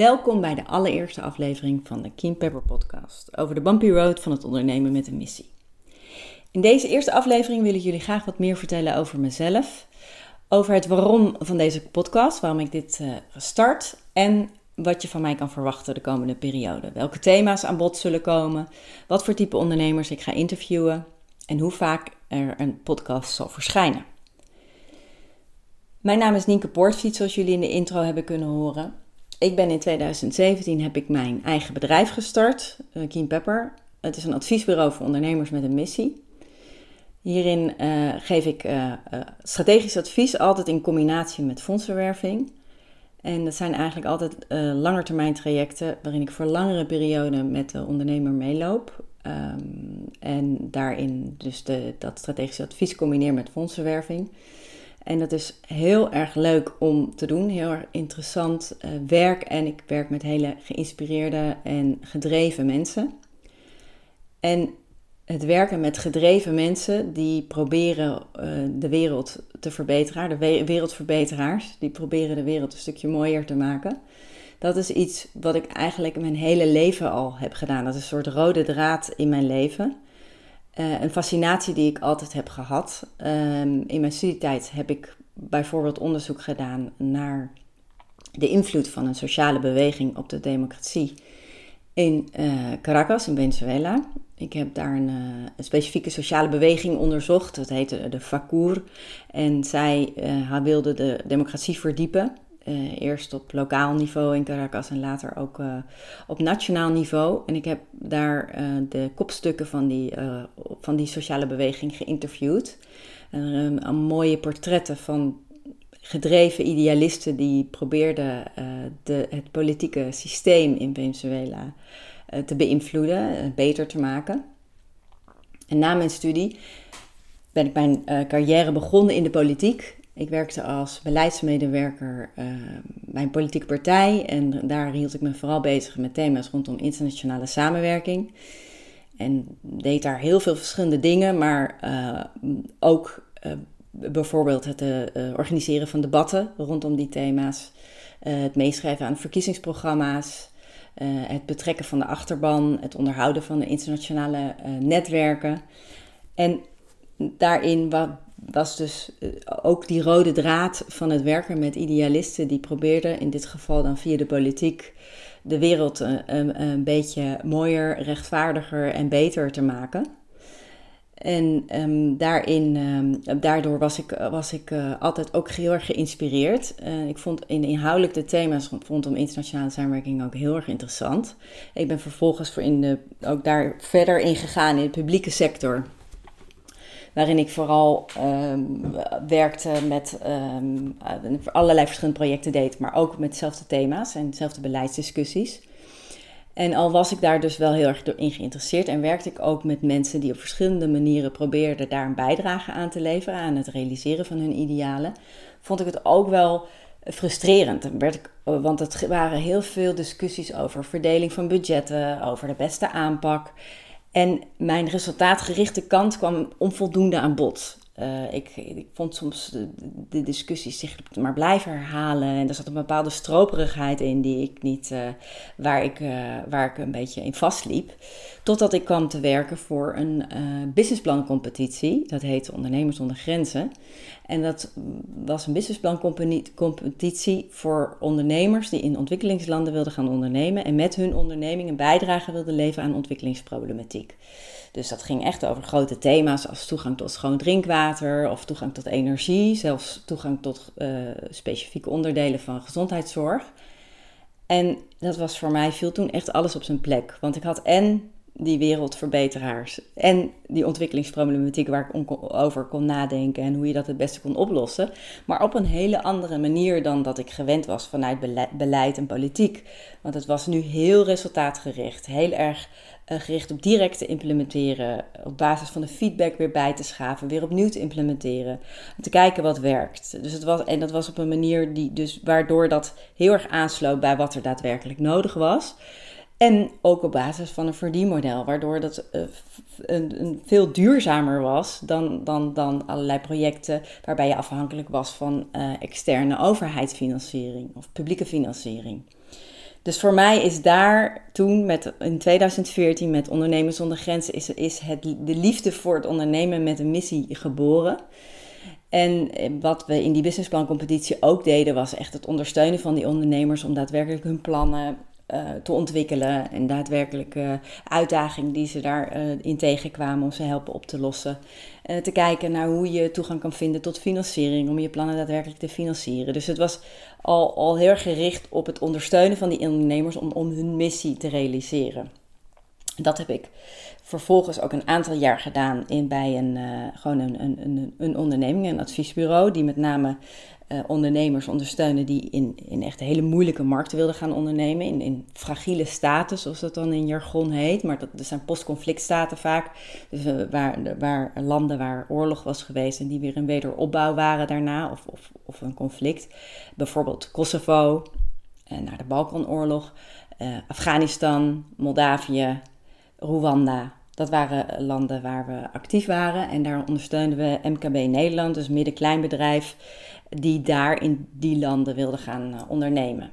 Welkom bij de allereerste aflevering van de Keen Pepper podcast over de bumpy road van het ondernemen met een missie. In deze eerste aflevering wil ik jullie graag wat meer vertellen over mezelf, over het waarom van deze podcast, waarom ik dit uh, start en wat je van mij kan verwachten de komende periode. Welke thema's aan bod zullen komen, wat voor type ondernemers ik ga interviewen en hoe vaak er een podcast zal verschijnen. Mijn naam is Nienke Poortvliet, zoals jullie in de intro hebben kunnen horen. Ik ben in 2017 heb ik mijn eigen bedrijf gestart, Keen Pepper. Het is een adviesbureau voor ondernemers met een missie. Hierin uh, geef ik uh, strategisch advies, altijd in combinatie met fondsenwerving. En dat zijn eigenlijk altijd uh, langetermijn trajecten waarin ik voor langere perioden met de ondernemer meeloop. Um, en daarin dus de, dat strategische advies combineer met fondsenwerving. En dat is heel erg leuk om te doen, heel erg interessant uh, werk. En ik werk met hele geïnspireerde en gedreven mensen. En het werken met gedreven mensen die proberen uh, de wereld te verbeteren, de we wereldverbeteraars, die proberen de wereld een stukje mooier te maken. Dat is iets wat ik eigenlijk mijn hele leven al heb gedaan. Dat is een soort rode draad in mijn leven. Uh, een fascinatie die ik altijd heb gehad. Um, in mijn studietijd heb ik bijvoorbeeld onderzoek gedaan naar de invloed van een sociale beweging op de democratie in uh, Caracas, in Venezuela. Ik heb daar een, uh, een, specifieke sociale beweging onderzocht. Dat heette de FACUR. En zij wilde de democratie verdiepen. Eerst op lokaal niveau in Caracas en later ook op nationaal niveau. En ik heb daar de kopstukken van die, van die sociale beweging geïnterviewd. En, mooie portretten van gedreven idealisten die probeerden de, het politieke systeem in Venezuela te beïnvloeden, beter te maken. En na mijn studie ben ik mijn carrière begonnen in de politiek. Ik werkte als beleidsmedewerker uh, bij een politieke partij en daar hield ik me vooral bezig met thema's rondom internationale samenwerking. En deed daar heel veel verschillende dingen, maar uh, ook uh, bijvoorbeeld het organiseren van debatten rondom die thema's, het meeschrijven aan verkiezingsprogramma's, het betrekken van de achterban, het onderhouden van de internationale netwerken. En daarin was dus eh, ook die rode draad van het werken met idealisten die probeerden, in dit geval dan via de politiek, de wereld een, eh, een, een beetje mooier, rechtvaardiger en beter te maken. En um, daarin, um, daardoor was ik, was ik uh, altijd ook heel erg geïnspireerd. Ik vond in inhoudelijk de thema's rondom internationale samenwerking ook heel erg interessant. Ik ben vervolgens voor in de, ook daar verder in gegaan in de publieke sector waarin ik vooral um, werkte met um, allerlei verschillende projecten deed, maar ook met dezelfde thema's en dezelfde beleidsdiscussies. En al was ik daar dus wel heel erg in geïnteresseerd en werkte ik ook met mensen die op verschillende manieren probeerden daar een bijdrage aan te leveren, aan het realiseren van hun idealen, vond ik het ook wel frustrerend. Werd ik, want het waren heel veel discussies over verdeling van budgetten, over de beste aanpak. En mijn resultaatgerichte kant kwam onvoldoende aan bod. Uh, ik, ik, vond soms de, discussies zich maar blijven herhalen. En er zat een bepaalde stroperigheid in die ik niet, uh, waar, ik, uh, waar ik een beetje in vastliep. Totdat ik kwam te werken voor een businessplancompetitie. Dat heette Ondernemers zonder Grenzen. En dat was een businessplancompetitie voor ondernemers die in ontwikkelingslanden wilden gaan ondernemen. En met hun onderneming een bijdrage wilden leveren aan ontwikkelingsproblematiek. Dus dat ging echt over grote thema's als toegang tot schoon drinkwater of toegang tot energie, zelfs toegang tot uh, specifieke onderdelen van gezondheidszorg. En dat was voor mij, viel toen echt alles op zijn plek. Want ik had en die wereldverbeteraars en die ontwikkelingsproblematiek waar ik over kon nadenken en hoe je dat het beste kon oplossen. Maar op een hele andere manier dan dat ik gewend was vanuit beleid en politiek. Want het was nu heel resultaatgericht, heel erg eh, gericht op direct te implementeren, op basis van de feedback weer bij te schaven, weer opnieuw te implementeren, te kijken wat werkt. Dus het was, en dat was op een manier die dus, waardoor dat heel erg aansloot bij wat er daadwerkelijk nodig was. En ook op basis van een verdienmodel, waardoor dat uh, een, een, veel duurzamer was dan, dan, dan allerlei projecten waarbij je afhankelijk was van uh, externe overheidsfinanciering of publieke financiering. Dus voor mij is daar toen, met, in 2014, met Ondernemers zonder Grenzen, is, is het, de liefde voor het ondernemen met een missie geboren. En eh, wat we in die businessplancompetitie ook deden, was echt het ondersteunen van die ondernemers om daadwerkelijk hun plannen te ontwikkelen. En daadwerkelijk uh, uitdagingen die ze daarin uh, tegenkwamen om ze helpen op te lossen. te kijken naar hoe je toegang kan vinden tot financiering, om je plannen daadwerkelijk te financieren. Dus het was al, al heel gericht op het ondersteunen van die ondernemers om, om hun missie te realiseren. Dat heb ik vervolgens ook een aantal jaar gedaan in, bij een, gewoon een, een, een, onderneming, een adviesbureau, die met name uh, ondernemers ondersteunen die in, in echt hele moeilijke markten wilden gaan ondernemen. In, in fragiele staten, zoals dat dan in jargon heet. Maar dat, zijn postconflictstaten vaak. Dus uh, waar, waar landen waar oorlog was geweest en die weer een wederopbouw waren daarna. Of, of, of een conflict. Bijvoorbeeld Kosovo, uh, naar de Balkanoorlog. Afghanistan, Moldavië, Rwanda. Dat waren landen waar we actief waren. En daar ondersteunden we MKB Nederland, dus midden-kleinbedrijf die daar in die landen wilden gaan uh, ondernemen.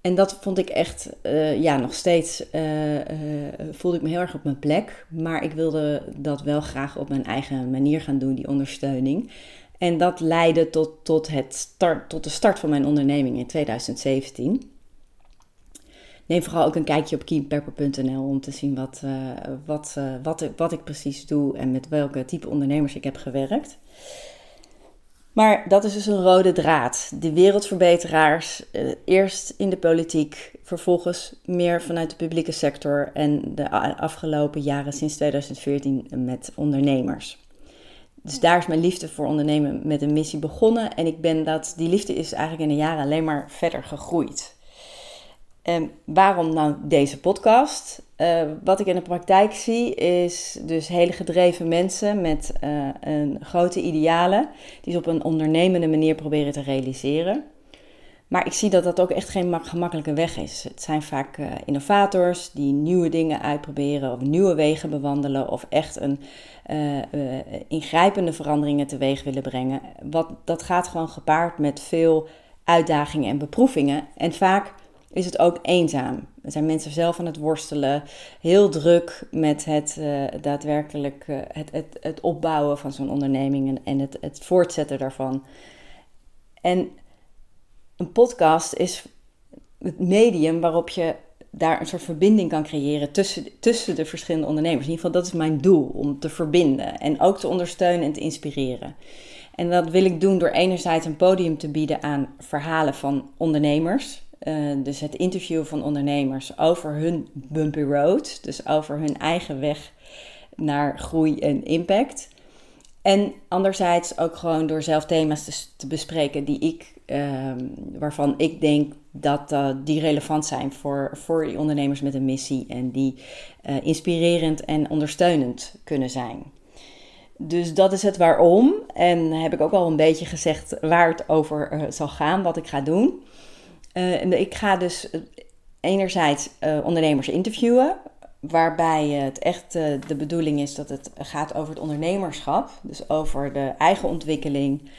En dat vond ik echt, uh, ja, nog steeds uh, voelde ik me heel erg op mijn plek. Maar ik wilde dat wel graag op mijn eigen manier gaan doen, die ondersteuning. En dat leidde tot, tot, het start, tot de start van mijn onderneming in 2017. Neem vooral ook een kijkje op keenpepper.nl om te zien wat, wat, wat, wat ik precies doe en met welke type ondernemers ik heb gewerkt. Maar dat is dus een rode draad. De wereldverbeteraars, eh, eerst in de politiek, vervolgens meer vanuit de publieke sector en de afgelopen jaren sinds 2014 met ondernemers. Dus daar is mijn liefde voor ondernemen met een missie begonnen. En ik ben dat, die liefde is eigenlijk in de jaren alleen maar verder gegroeid. En waarom nou deze podcast? Uh, wat ik in de praktijk zie is dus hele gedreven mensen met uh, een grote idealen die ze op een ondernemende manier proberen te realiseren. Maar ik zie dat dat ook echt geen gemakkelijke weg is. Het zijn vaak uh, innovators die nieuwe dingen uitproberen of nieuwe wegen bewandelen of echt een ingrijpende veranderingen teweeg willen brengen. Wat, dat gaat gewoon gepaard met veel uitdagingen en beproevingen en vaak is het ook eenzaam. Er zijn mensen zelf aan het worstelen, heel druk met het uh, daadwerkelijk uh, het, het, het opbouwen van zo'n onderneming en, en het, het voortzetten daarvan. En een podcast is het medium waarop je daar een soort verbinding kan creëren tussen, tussen de verschillende ondernemers. In ieder geval, dat is mijn doel, om te verbinden en ook te ondersteunen en te inspireren. En dat wil ik doen door enerzijds een podium te bieden aan verhalen van ondernemers, uh, dus het interview van ondernemers over hun bumpy road, dus over hun eigen weg naar groei en impact. En anderzijds ook gewoon door zelf thema's te, bespreken die ik, uh, waarvan ik denk dat uh, die relevant zijn voor, voor die ondernemers met een missie en die uh, inspirerend en ondersteunend kunnen zijn. Dus dat is het waarom. En heb ik ook al een beetje gezegd waar het over zal gaan, wat ik ga doen. Uh, ik ga dus eh, enerzijds uh, ondernemers interviewen, waarbij het echt de bedoeling is dat het gaat over het ondernemerschap, dus over de eigen ontwikkeling,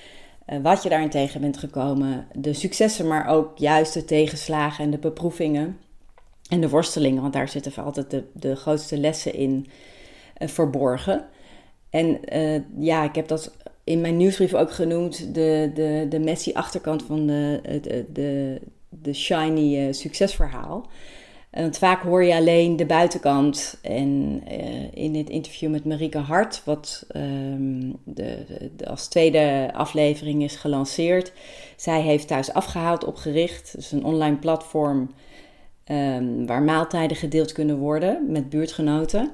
wat je daarin tegen bent gekomen, de successen, maar ook juist de tegenslagen en de beproevingen en de worstelingen, want daar zitten altijd de, de grootste lessen in verborgen. En ja, ik heb dat in mijn nieuwsbrief ook genoemd, de, de, de Messi-achterkant van de, de, de, de shiny uh, succesverhaal. Want vaak hoor je alleen de buitenkant. En uh, in het interview met Marieke Hart, wat um, de, de, als tweede aflevering is gelanceerd, zij heeft thuis afgehaald opgericht. Dus een online platform ehm, waar maaltijden gedeeld kunnen worden met buurtgenoten.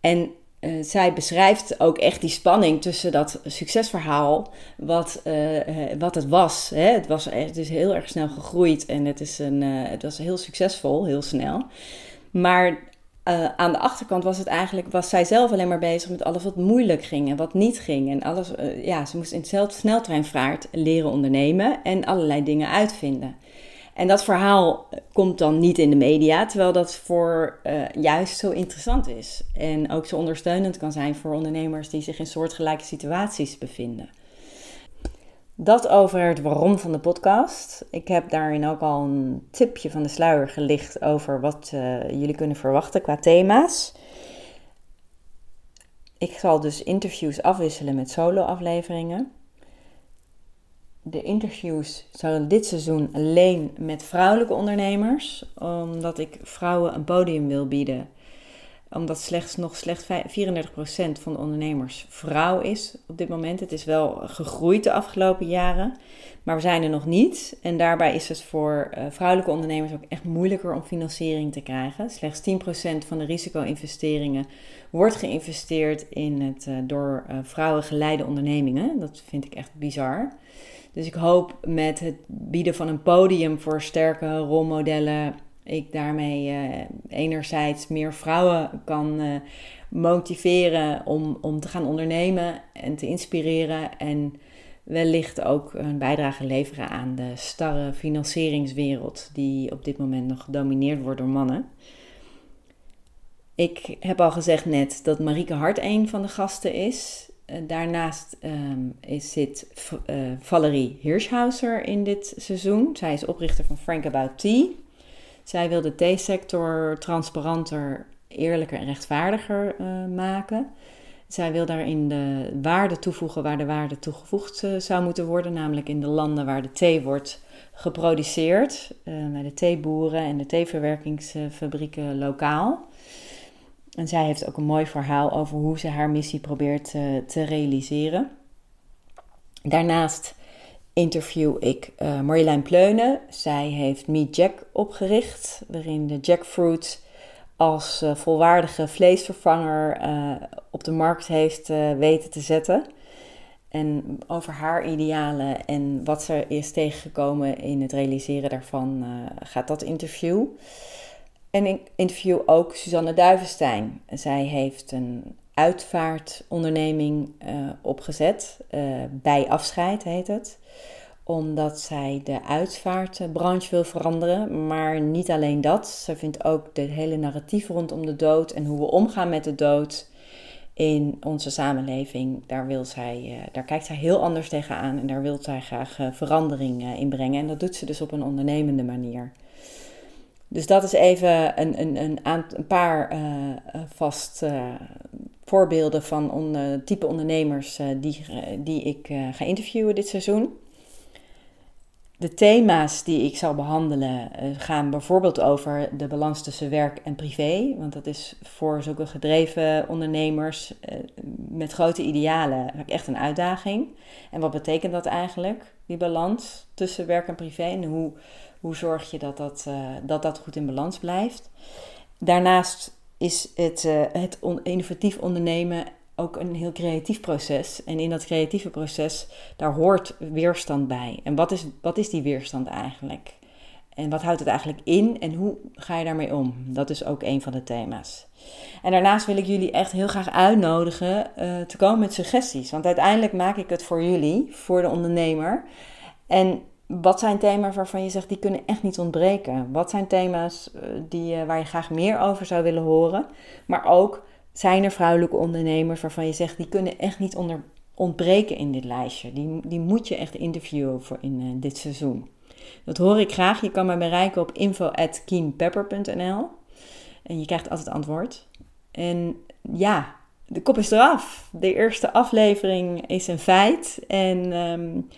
En uh, zij beschrijft ook echt die spanning tussen dat succesverhaal, wat, uh, wat het was. Hè? Het, was het is heel erg snel gegroeid en het, is een, het was heel succesvol, heel snel. Maar aan de achterkant was het eigenlijk, was zij zelf alleen maar bezig met alles wat moeilijk ging en wat niet ging. En alles, ja, ze moest in hetzelfde sneltreinvaart leren ondernemen en allerlei dingen uitvinden. En dat verhaal komt dan niet in de media, terwijl dat voor uh, juist zo interessant is. En ook zo ondersteunend kan zijn voor ondernemers die zich in soortgelijke situaties bevinden. Dat over het waarom van de podcast. Ik heb daarin ook al een tipje van de sluier gelicht over wat uh, jullie kunnen verwachten qua thema's. Ik zal dus interviews afwisselen met solo-afleveringen de interviews zullen dit seizoen alleen met vrouwelijke ondernemers, omdat ik vrouwen een podium wil bieden. Omdat slechts nog slechts 34% van de ondernemers vrouw is op dit moment. Het is wel gegroeid de afgelopen jaren, maar we zijn er nog niet. En daarbij is het voor uh, vrouwelijke ondernemers ook echt moeilijker om financiering te krijgen. Slechts 10% van de risico-investeringen wordt geïnvesteerd in het uh, door uh, vrouwen geleide ondernemingen. Dat vind ik echt bizar. Dus ik hoop met het bieden van een podium voor sterke rolmodellen, ik daarmee uh, enerzijds meer vrouwen kan uh, motiveren om, om te gaan ondernemen en te inspireren. En wellicht ook een bijdrage leveren aan de starre financieringswereld die op dit moment nog gedomineerd wordt door mannen. Ik heb al gezegd net dat Marieke Hart een van de gasten is. Eh, daarnaast um, is, zit uh, Valerie Hirschhauser in dit seizoen. Zij is oprichter van Frank About Tea. Zij wil de theesector transparanter, eerlijker en rechtvaardiger uh, maken. Zij wil daarin de waarde toevoegen waar de waarde toegevoegd zou moeten worden, namelijk in de landen waar de thee wordt geproduceerd, bij de theeboeren en de theeverwerkingsfabrieken lokaal. En zij heeft ook een mooi verhaal over hoe ze haar missie probeert te, eh, te realiseren. Daarnaast interview ik uh, Marjolein Pleunen. Zij heeft Meet Jack opgericht, waarin de jackfruit als uh, volwaardige vleesvervanger op de markt heeft weten te zetten. En over haar idealen en wat ze is tegengekomen in het realiseren daarvan gaat dat interview. En ik interview ook Suzanne Duivenstein. Zij heeft een uitvaartonderneming uh, opgezet. Uh, bij afscheid heet het. Omdat zij de uitvaartbranche wil veranderen. Maar niet alleen dat. Ze vindt ook de hele narratief rondom de dood en hoe we omgaan met de dood in onze samenleving. Daar, wil zij, uh, daar kijkt zij heel anders tegenaan en daar wil zij graag verandering in brengen. En dat doet ze dus op een ondernemende manier. Dus dat is even een, een, een, een paar uh, vast uh, voorbeelden van on, type ondernemers die, die ik ga interviewen dit seizoen. De thema's die ik zal behandelen gaan bijvoorbeeld over de balans tussen werk en privé. Want dat is voor zulke gedreven ondernemers met grote idealen echt een uitdaging. En wat betekent dat eigenlijk, die balans tussen werk en privé? En hoe hoe zorg je dat dat, uh, dat, dat goed in balans blijft? Daarnaast is het, uh, het innovatief ondernemen ook een heel creatief proces. En in dat creatieve proces, daar hoort weerstand bij. En wat is, wat is die weerstand eigenlijk? En wat houdt het eigenlijk in en hoe ga je daarmee om? Dat is ook een van de thema's. En daarnaast wil ik jullie echt heel graag uitnodigen uh, te komen met suggesties. Want uiteindelijk maak ik het voor jullie, voor de ondernemer. En wat zijn thema's waarvan je zegt die kunnen echt niet ontbreken? Wat zijn thema's eh, die, waar je graag meer over zou willen horen? Maar ook zijn er vrouwelijke ondernemers waarvan je zegt die kunnen echt niet ontbreken in dit lijstje? Die, die moet je echt interviewen voor in uh, dit seizoen. Dat hoor ik graag. Je kan mij bereiken op info.keenpepper.nl en je krijgt altijd antwoord. En ja, de kop is eraf. De eerste aflevering is een feit. En um,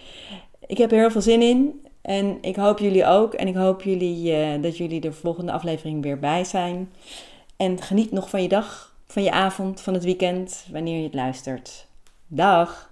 ik heb er heel veel zin in. En ik hoop jullie ook. En ik hoop jullie, uh, dat jullie de volgende aflevering weer bij zijn. En geniet nog van je dag, van je avond, van het weekend, wanneer je het luistert. Dag!